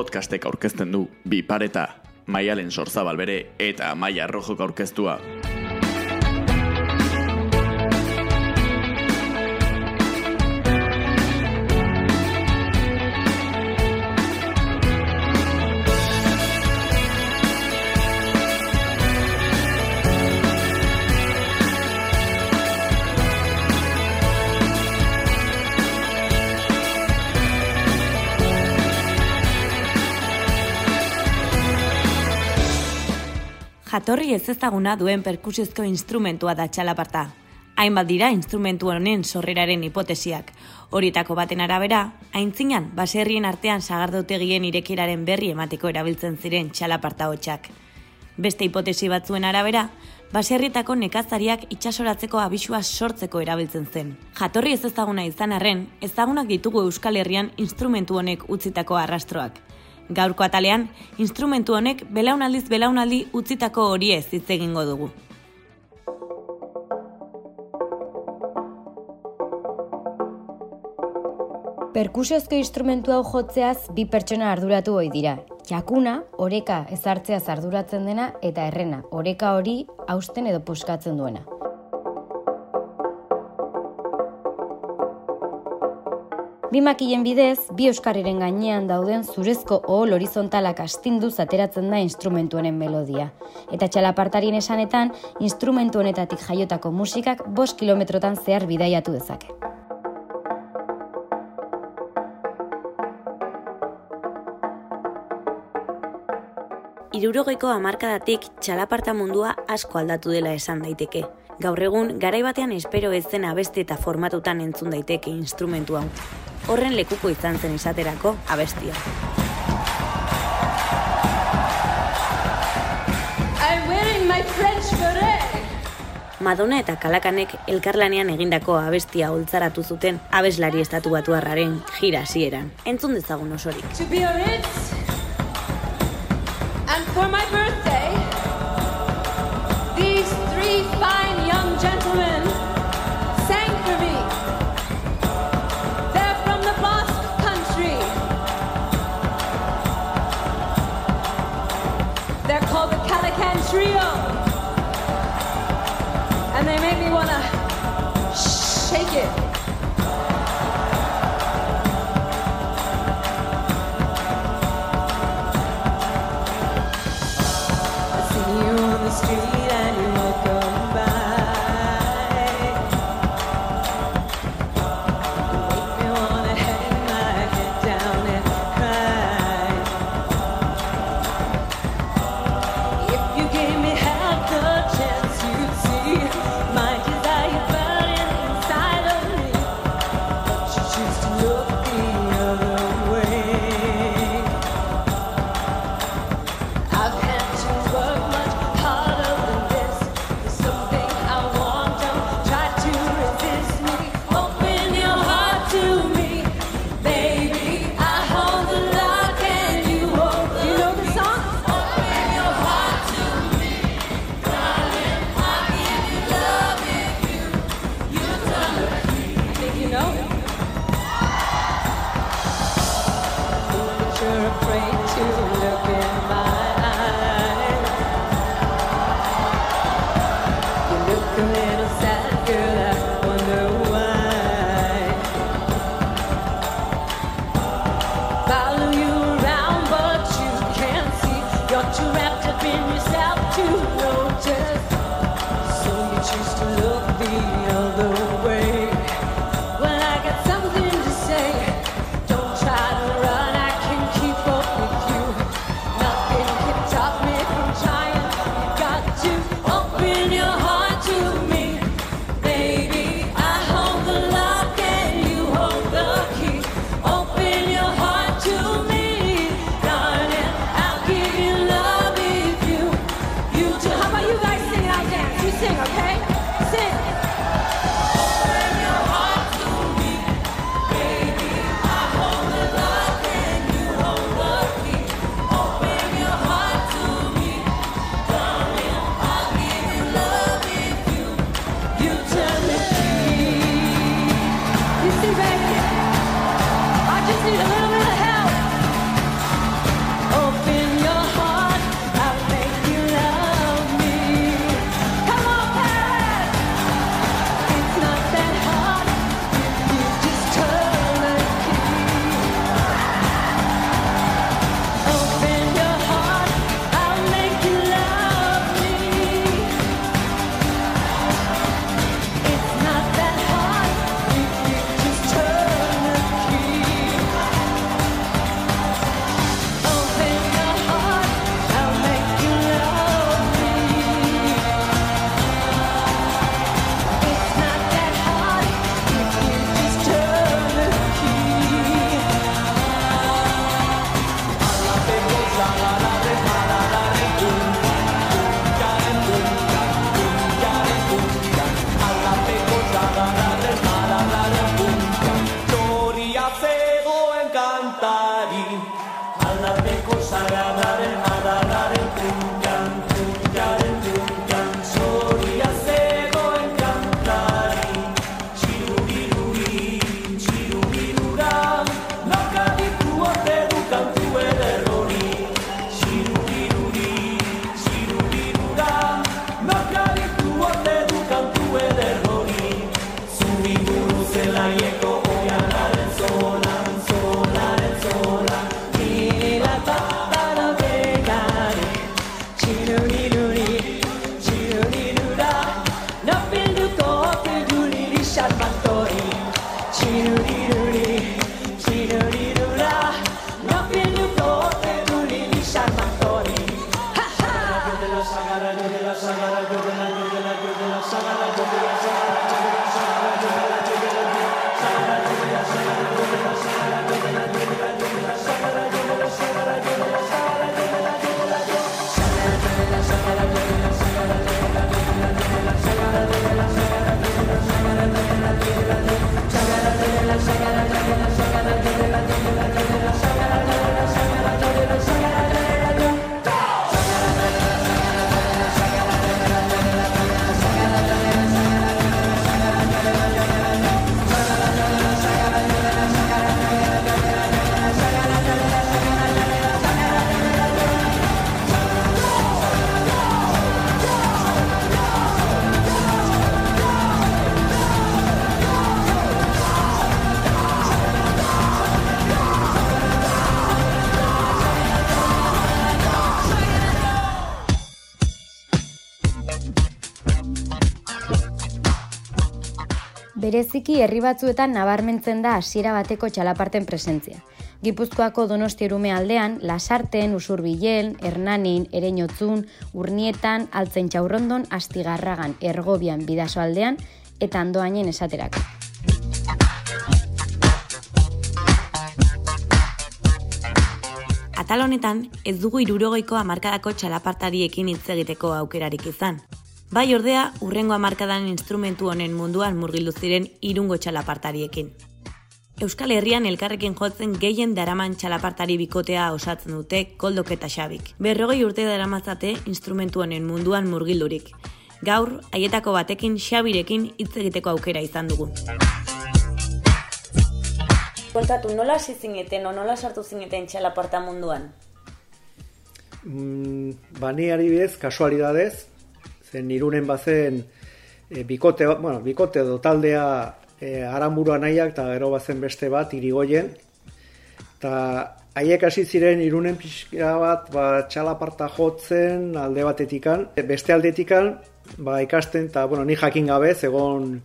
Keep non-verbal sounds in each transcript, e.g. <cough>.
Podcastek aurkezten du bi pareta, Maialen Sorzabal bere eta Maia Rojok aurkeztua. Jatorri ez ezaguna duen perkusiozko instrumentua da txalaparta. Hainbat dira instrumentu honen sorreraren hipotesiak. Horietako baten arabera, aintzinan baserrien artean sagardautegien irekiraren berri emateko erabiltzen ziren txalaparta hotxak. Beste hipotesi batzuen arabera, baserrietako nekazariak itxasoratzeko abisua sortzeko erabiltzen zen. Jatorri ez ezaguna izan arren, ezagunak ditugu Euskal Herrian instrumentu honek utzitako arrastroak. Gaurko atalean, instrumentu honek belaunaldiz belaunaldi utzitako hori ez hitz egingo dugu. Perkusiozko instrumentu hau jotzeaz bi pertsona arduratu hoi dira. Jakuna, oreka ezartzea arduratzen dena eta errena, oreka hori hausten edo puskatzen duena. Bi makilen bidez, bi euskarriren gainean dauden zurezko ohol horizontalak astindu zateratzen da instrumentu honen melodia. Eta txalapartarien esanetan, instrumentu honetatik jaiotako musikak bost kilometrotan zehar bidaiatu dezake. Irurogeiko hamarkadatik txalaparta mundua asko aldatu dela esan daiteke. Gaur egun, garai batean espero ez zen abeste eta formatutan entzun daiteke instrumentu hau horren lekuko izan zen izaterako abestia. Madonna eta Kalakanek elkarlanean egindako abestia holtzaratu zuten abeslari estatu batu harraren gira hasieran. Entzun dezagun osorik. And for my gentlemen sang for me. They're from the Basque country. They're called the Calican Trio. And they make me wanna shake it. You're too wrapped up in yourself. Bereziki herri batzuetan nabarmentzen da hasiera bateko txalaparten presentzia. Gipuzkoako Donosti erume aldean, Lasarten, Usurbilen, Hernanin, Ereñotzun, Urnietan, Altzen Txaurrondon, Astigarragan, Ergobian, Bidaso aldean eta Andoainen esaterak. Atal honetan, ez dugu irurogeiko amarkadako txalapartariekin hitz egiteko aukerarik izan. Bai ordea, urrengo hamarkadan instrumentu honen munduan murgildu ziren irungo txalapartariekin. Euskal Herrian elkarrekin jotzen gehien daraman txalapartari bikotea osatzen dute koldok eta xabik. Berrogei urte daramatzate instrumentu honen munduan murgildurik. Gaur, haietako batekin xabirekin hitz egiteko aukera izan dugu. Kontatu, nola hasi zineten o nola sartu zineten txalaparta munduan? Mm, bani adibidez, kasualidadez, zen irunen bazen e, bikote, bueno, bikote edo taldea e, aramburua nahiak eta gero bazen beste bat irigoien eta haiek hasi ziren irunen pixka bat ba, txalaparta jotzen alde batetikan. Beste aldetikan ba, ikasten eta bueno, ni jakin gabe egon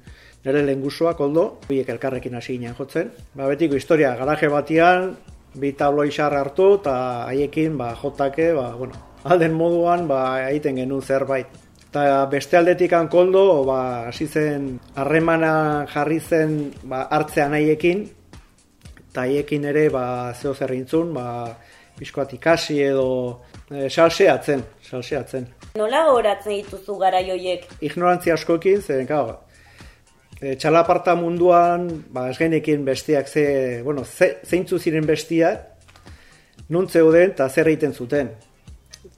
nire lehen koldo biek elkarrekin hasi ginen jotzen. Ba, betiko historia garaje batian bi tablo isar hartu eta haiekin ba, jotake ba, bueno, alden moduan ba, egiten genuen zerbait Eta beste aldetik koldo, ba, hasi zen, harremana jarri zen ba, hartzea nahiekin, eta haiekin ere, ba, zeo zerrintzun, ba, bizkoat ikasi edo e, salseatzen, salseatzen. Nola horatzen dituzu gara joiek? Ignorantzia askokin, zen, gau, e, txalaparta munduan, ba, ez genekin bestiak ze, bueno, ze, zeintzu ziren bestiak, nun zeuden eta zer egiten zuten.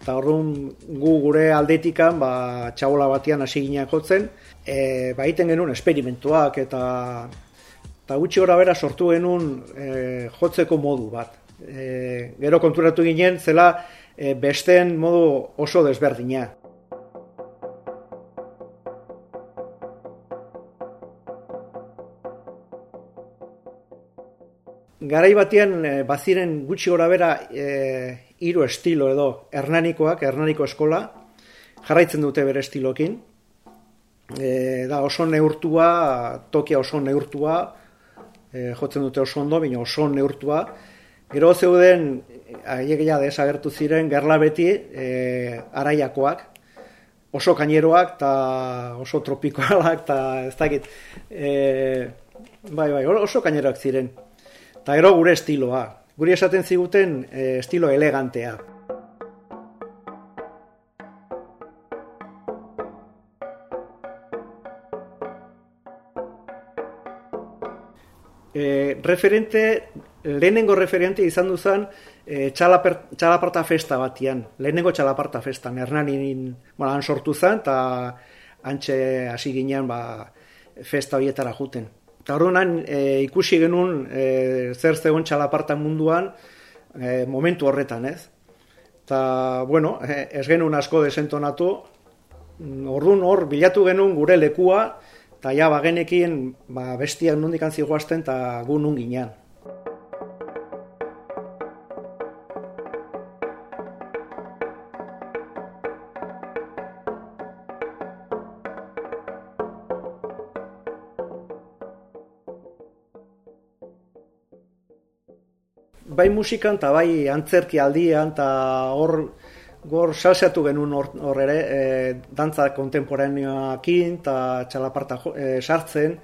Eta horren gu gure aldetikan, ba, txabola batian hasi gineak jotzen, e, ba, iten genuen esperimentuak eta eta gutxi gora bera sortu genuen e, jotzeko modu bat. E, gero konturatu ginen, zela e, besten modu oso desberdina. Garai batean e, baziren gutxi gora bera e, hiru estilo edo hernanikoak, hernaniko eskola, jarraitzen dute bere estilokin. E, da oso neurtua, tokia oso neurtua, e, jotzen dute oso ondo, baina oso neurtua. Gero zeuden, haiek ja desagertu ziren, gerla beti, e, araiakoak, oso kaineroak eta oso tropikoalak eta ez dakit, e, bai, bai, oso kaineroak ziren. Eta gero gure estiloa, guri esaten ziguten e, estilo elegantea. E, referente, lehenengo referente izan duzan e, txalaparta festa batian, lehenengo txalaparta festa, Hernanin bueno, han sortu zen, eta antxe hasi ginean ba, festa horietara juten. Eta horrenan e, ikusi genuen e, zer zegoen txalaparta munduan e, momentu horretan, ez? Eta, bueno, e, ez genuen asko desentonatu, orduan hor bilatu genuen gure lekua, eta ja bagenekin ba, bestiak nondik antzigoazten eta gu nun ginean. Bai musikan eta bai antzerki aldian eta hor gor salseatu genuen hor ere e, dantza kontemporaneoakin eta txalaparta e, sartzen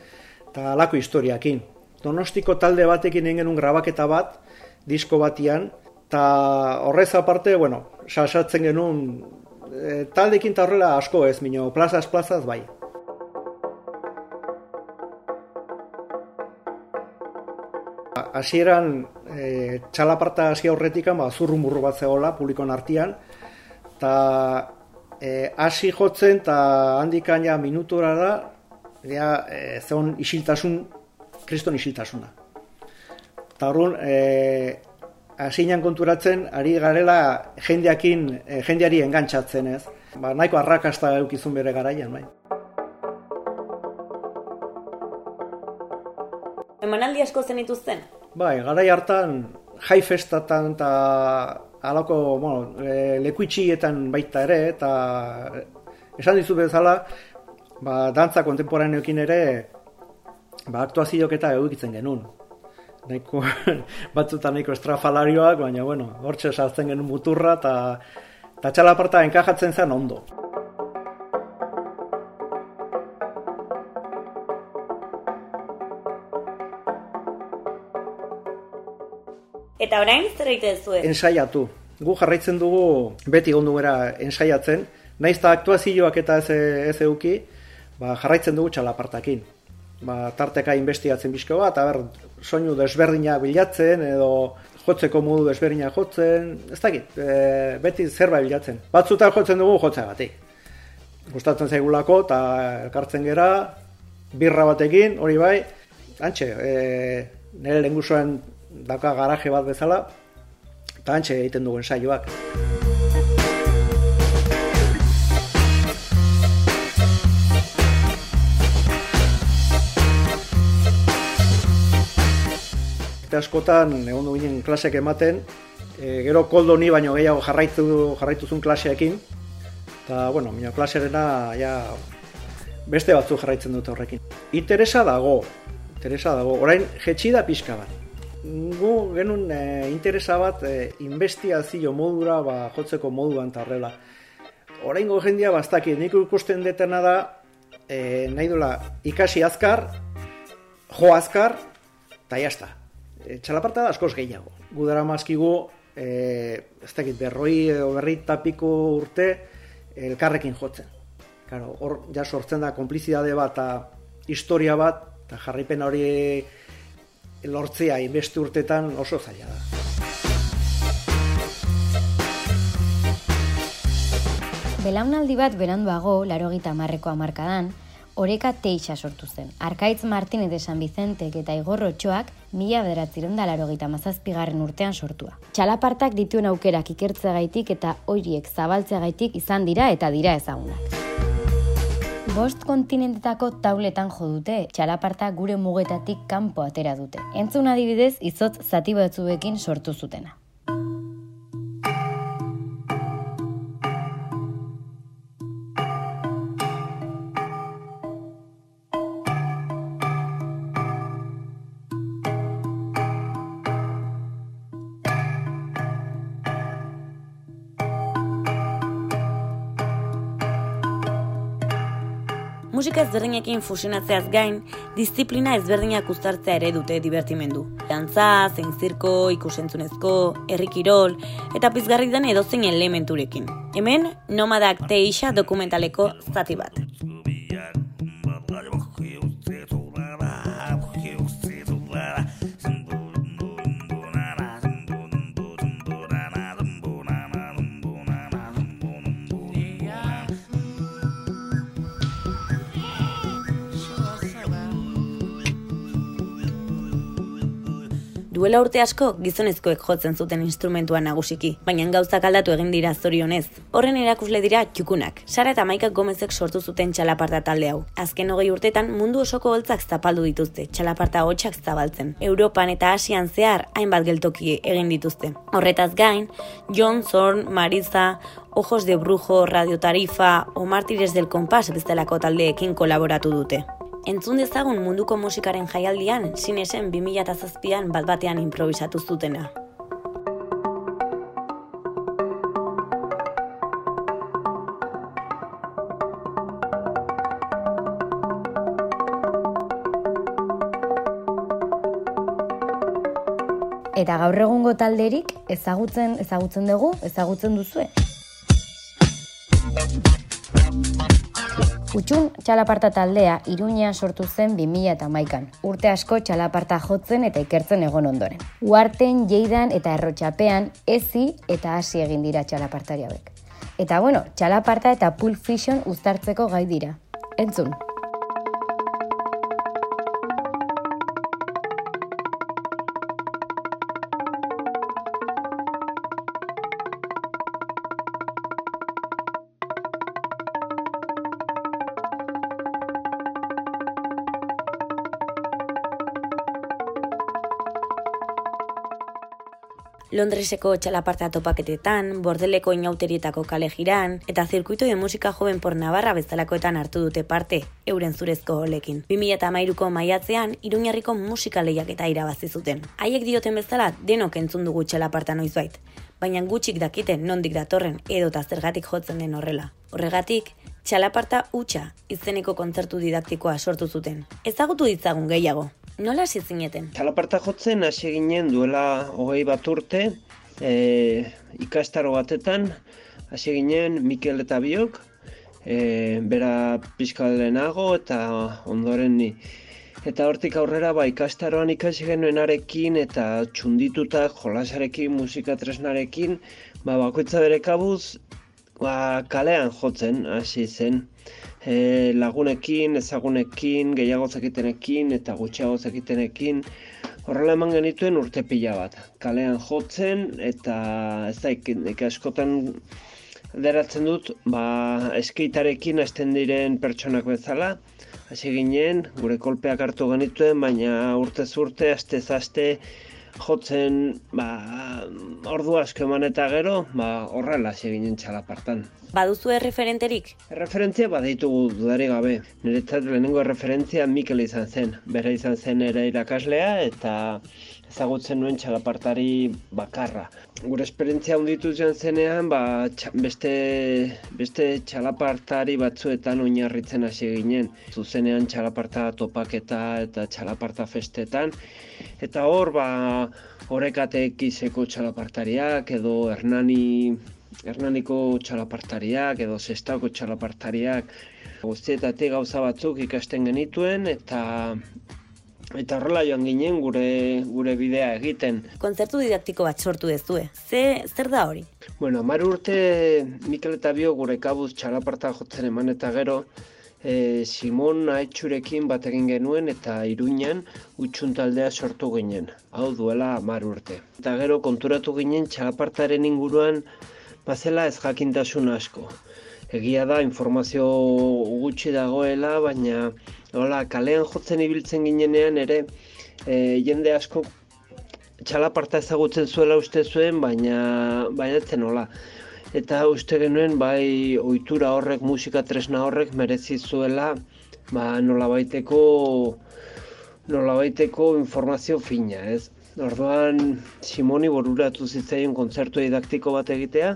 eta alako historiakin. Donostiko talde batekin egin genuen grabaketa bat, disko batian, eta horrez aparte, bueno, salsatzen genuen e, taldekin eta horrela asko ez, minio, plazaz, plazaz, bai. Hasieran e, txalaparta hasi aurretik ba zurrumurru bat zegola publikon artean eta e, hasi jotzen eta handikan ja minutura da ja e, zeon isiltasun kriston isiltasuna eta horren e, hasinan konturatzen ari garela jendeakin e, jendeari engantzatzen ez ba, nahiko arrakasta eukizun bere garaian bai. Emanaldi asko zen ituzten? Bai, garai hartan jai festatan eta alako, bueno, e, lekuitxietan baita ere, eta esan dizu bezala, ba, dantza kontemporaneokin ere, ba, aktuazioak eta edukitzen genuen. Naiko, batzuta nahiko <laughs> estrafalarioak, baina, bueno, hortxe sartzen genuen muturra, eta, eta txalaparta enkajatzen zen ondo. Orain zer egiten zuen? Ensaiatu. Gu jarraitzen dugu beti ondu gara ensaiatzen. Naiz eta aktuazioak eta ez, ez euki, ba, jarraitzen dugu txalapartakin. Ba, tarteka investigatzen bizko bat, ber, soinu desberdina bilatzen, edo jotzeko modu desberdina jotzen, ez dakit, e, beti zerbait bilatzen. Batzutan jotzen dugu jotza batik. Gustatzen zaigulako eta elkartzen gera, birra batekin, hori bai, antxe, e, nire lengusoen dauka garaje bat bezala, eta antxe egiten duen saioak. Eta askotan, egon ginen klasek ematen, e, gero koldo ni baino gehiago jarraitu, jarraitu zuen klaseekin, eta, bueno, minio klaserena, ja, beste batzu jarraitzen dute horrekin. Interesa dago, interesa dago, orain jetxi da pixka bat gu genuen e, interesa bat e, investiazio modura ba, jotzeko moduan tarrela. Oraingo jendia bastakit, nik ikusten detena da e, nahi dula ikasi azkar, jo azkar, eta jazta. E, txalaparta da askoz gehiago. Gudara mazkigu, e, ez dakit, berroi berri tapiko urte elkarrekin jotzen. Claro, hor ja sortzen da konplizidade bat eta historia bat, eta jarripen hori lortzea inbeste urtetan oso zaila da. Belaunaldi bat beranduago, laro gita marreko amarkadan, oreka teixa sortu zen. Arkaitz Martinez de San Vicentek eta Igorro Txoak mila bederatziron da laro gita mazazpigarren urtean sortua. Txalapartak dituen aukerak ikertzea eta horiek zabaltzea gaitik izan dira eta dira ezagunak. Bost kontinentetako tauletan jo dute, txalaparta gure mugetatik kanpo atera dute. Entzun adibidez, izotz zati batzuekin sortu zutena. Musika ezberdinekin fusionatzeaz gain, disiplina ezberdinak uztartzea ere dute divertimendu. Dantza, zein zirko, ikusentzunezko, errikirol, eta pizgarri den edozein elementurekin. Hemen, nomadak teixa dokumentaleko zati bat. Duela urte asko gizonezkoek jotzen zuten instrumentua nagusiki, baina gauzak aldatu egin dira zorionez. Horren erakusle dira txukunak. Sara eta Maika Gomezek sortu zuten txalaparta talde hau. Azken hogei urtetan mundu osoko holtzak zapaldu dituzte, txalaparta hotxak zabaltzen. Europan eta Asian zehar hainbat geltoki egin dituzte. Horretaz gain, John Zorn, Marisa, Ojos de Brujo, Radio Tarifa o Martires del Kompas bezalako taldeekin kolaboratu dute. Entzun dezagun munduko musikaren jaialdian, sinesen 2007an bat batean improvisatu zutena. Eta gaur egungo talderik ezagutzen ezagutzen dugu, ezagutzen duzue. Utxun txalaparta taldea Iruña sortu zen 2000 eta maikan. Urte asko txalaparta jotzen eta ikertzen egon ondoren. Uarten, jeidan eta errotxapean ezi eta hasi egin dira txalapartari hauek. Eta bueno, txalaparta eta pulp fiction uztartzeko gai dira. Entzun. Londreseko txalaparta topaketetan, bordeleko inauterietako kale jiran, eta zirkuito de musika joven por Navarra bezalakoetan hartu dute parte, euren zurezko olekin. 2008ko maiatzean, iruñarriko musika lehiak eta irabazi zuten. Haiek dioten bezala, denok entzun dugu txalaparta noizbait, baina gutxik dakiten nondik datorren edo eta zergatik jotzen den horrela. Horregatik, txalaparta utxa izeneko kontzertu didaktikoa sortu zuten. Ezagutu ditzagun gehiago, Nola hasi zineten? Txalaparta jotzen hasi ginen duela hogei bat urte, e, ikastaro batetan, hasi ginen Mikel eta Biok, e, bera pixka lehenago eta ondoren ni. Eta hortik aurrera ba, ikastaroan ikasi genuenarekin eta txundituta jolasarekin, musika tresnarekin, ba, bakoitza bere kabuz, ba, kalean jotzen hasi zen e, lagunekin, ezagunekin, gehiago zakitenekin eta gutxiago zakitenekin horrela eman genituen urte pila bat. Kalean jotzen eta ez da askotan deratzen dut ba, eskeitarekin hasten diren pertsonak bezala hasi ginen, gure kolpeak hartu genituen, baina urte urte, aste aste, jotzen ba, ordu asko eman eta gero, ba, horrela hasi ginen txalapartan. Baduzu erreferenterik? Erreferentzia baditugu dudari gabe. Niretzat lehenengo erreferentzia Mikel izan zen. Bera izan zen ere irakaslea eta ezagutzen nuen txalapartari bakarra. Gure esperientzia hunditu zen zenean, ba, beste, beste txalapartari batzuetan oinarritzen hasi ginen. Zuzenean txalaparta topaketa eta txalaparta festetan. Eta hor, ba, horrekatek izeko txalapartariak edo Hernani Hernaniko txalapartariak edo zestako txalapartariak guztietatik gauza batzuk ikasten genituen eta eta horrela joan ginen gure gure bidea egiten. Kontzertu didaktiko bat sortu dezue. Ze zer da hori? Bueno, mar urte Mikel eta Bio gure kabuz txalaparta jotzen eman eta gero e, Simon Aitxurekin bat egin genuen eta Iruinan utxuntaldea sortu ginen. Hau duela mar urte. Eta gero konturatu ginen txalapartaren inguruan bazela ez jakintasun asko. Egia da, informazio gutxi dagoela, baina hola, kalean jotzen ibiltzen ginenean ere, e, jende asko txalaparta ezagutzen zuela uste zuen, baina baina etzen hola. Eta uste genuen, bai, ohitura horrek, musika tresna horrek, merezi zuela, ba, nola baiteko, nola baiteko informazio fina, ez? Orduan Simoni boruratu zitzaion kontzertu didaktiko bat egitea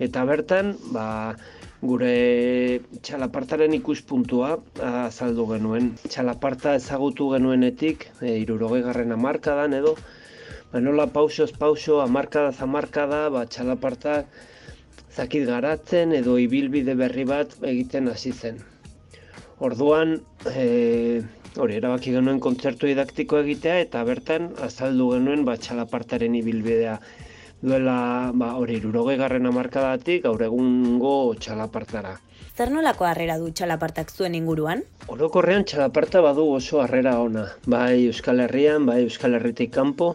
eta bertan ba, gure txalapartaren ikuspuntua azaldu genuen. Txalaparta ezagutu genuenetik, e, irurogei garren amarkadan edo, ba, nola pausoz pauso, amarkada zamarkada, ba, txalaparta zakit garatzen edo ibilbide berri bat egiten hasi zen. Orduan, e, hori erabaki genuen kontzertu didaktiko egitea eta bertan azaldu genuen ba, txalapartaren ibilbidea duela ba, hori iruroge garren amarkadatik gaur egungo txalapartara. Zer nolako harrera du txalapartak zuen inguruan? Orokorrean txalaparta badu oso harrera ona. Bai Euskal Herrian, bai Euskal Herritik kanpo,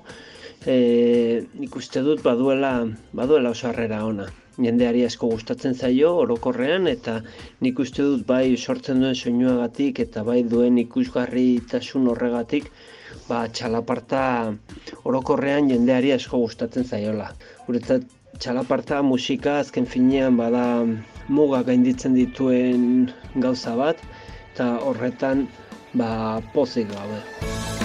e, nik uste dut baduela, baduela oso harrera ona. Jendeari asko gustatzen zaio orokorrean eta nik uste dut bai sortzen duen soinuagatik eta bai duen ikusgarritasun horregatik ba, txalaparta orokorrean jendeari asko gustatzen zaiola. Guretzat txalaparta musika azken finean bada muga gainditzen dituen gauza bat eta horretan ba, pozik gabe.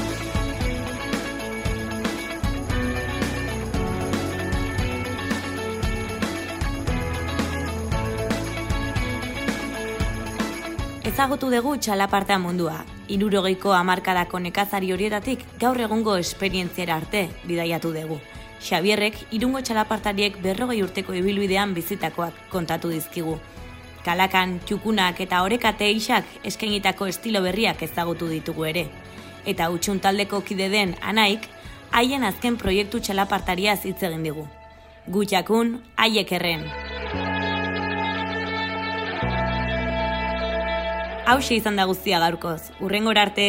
Ezagutu dugu txalaparta mundua. Irurogeiko amarkadako nekazari horietatik gaur egungo esperientziera arte bidaiatu dugu. Xabierrek irungo txalapartariek berrogei urteko ibilbidean bizitakoak kontatu dizkigu. Kalakan, txukunak eta orekate isak eskenitako estilo berriak ezagutu ditugu ere. Eta utxun taldeko kide den anaik, haien azken proiektu txalapartaria hitz egin digu. Gutxakun, haiek erren. Hau izan da guztia gaurkoz. Urrengor arte.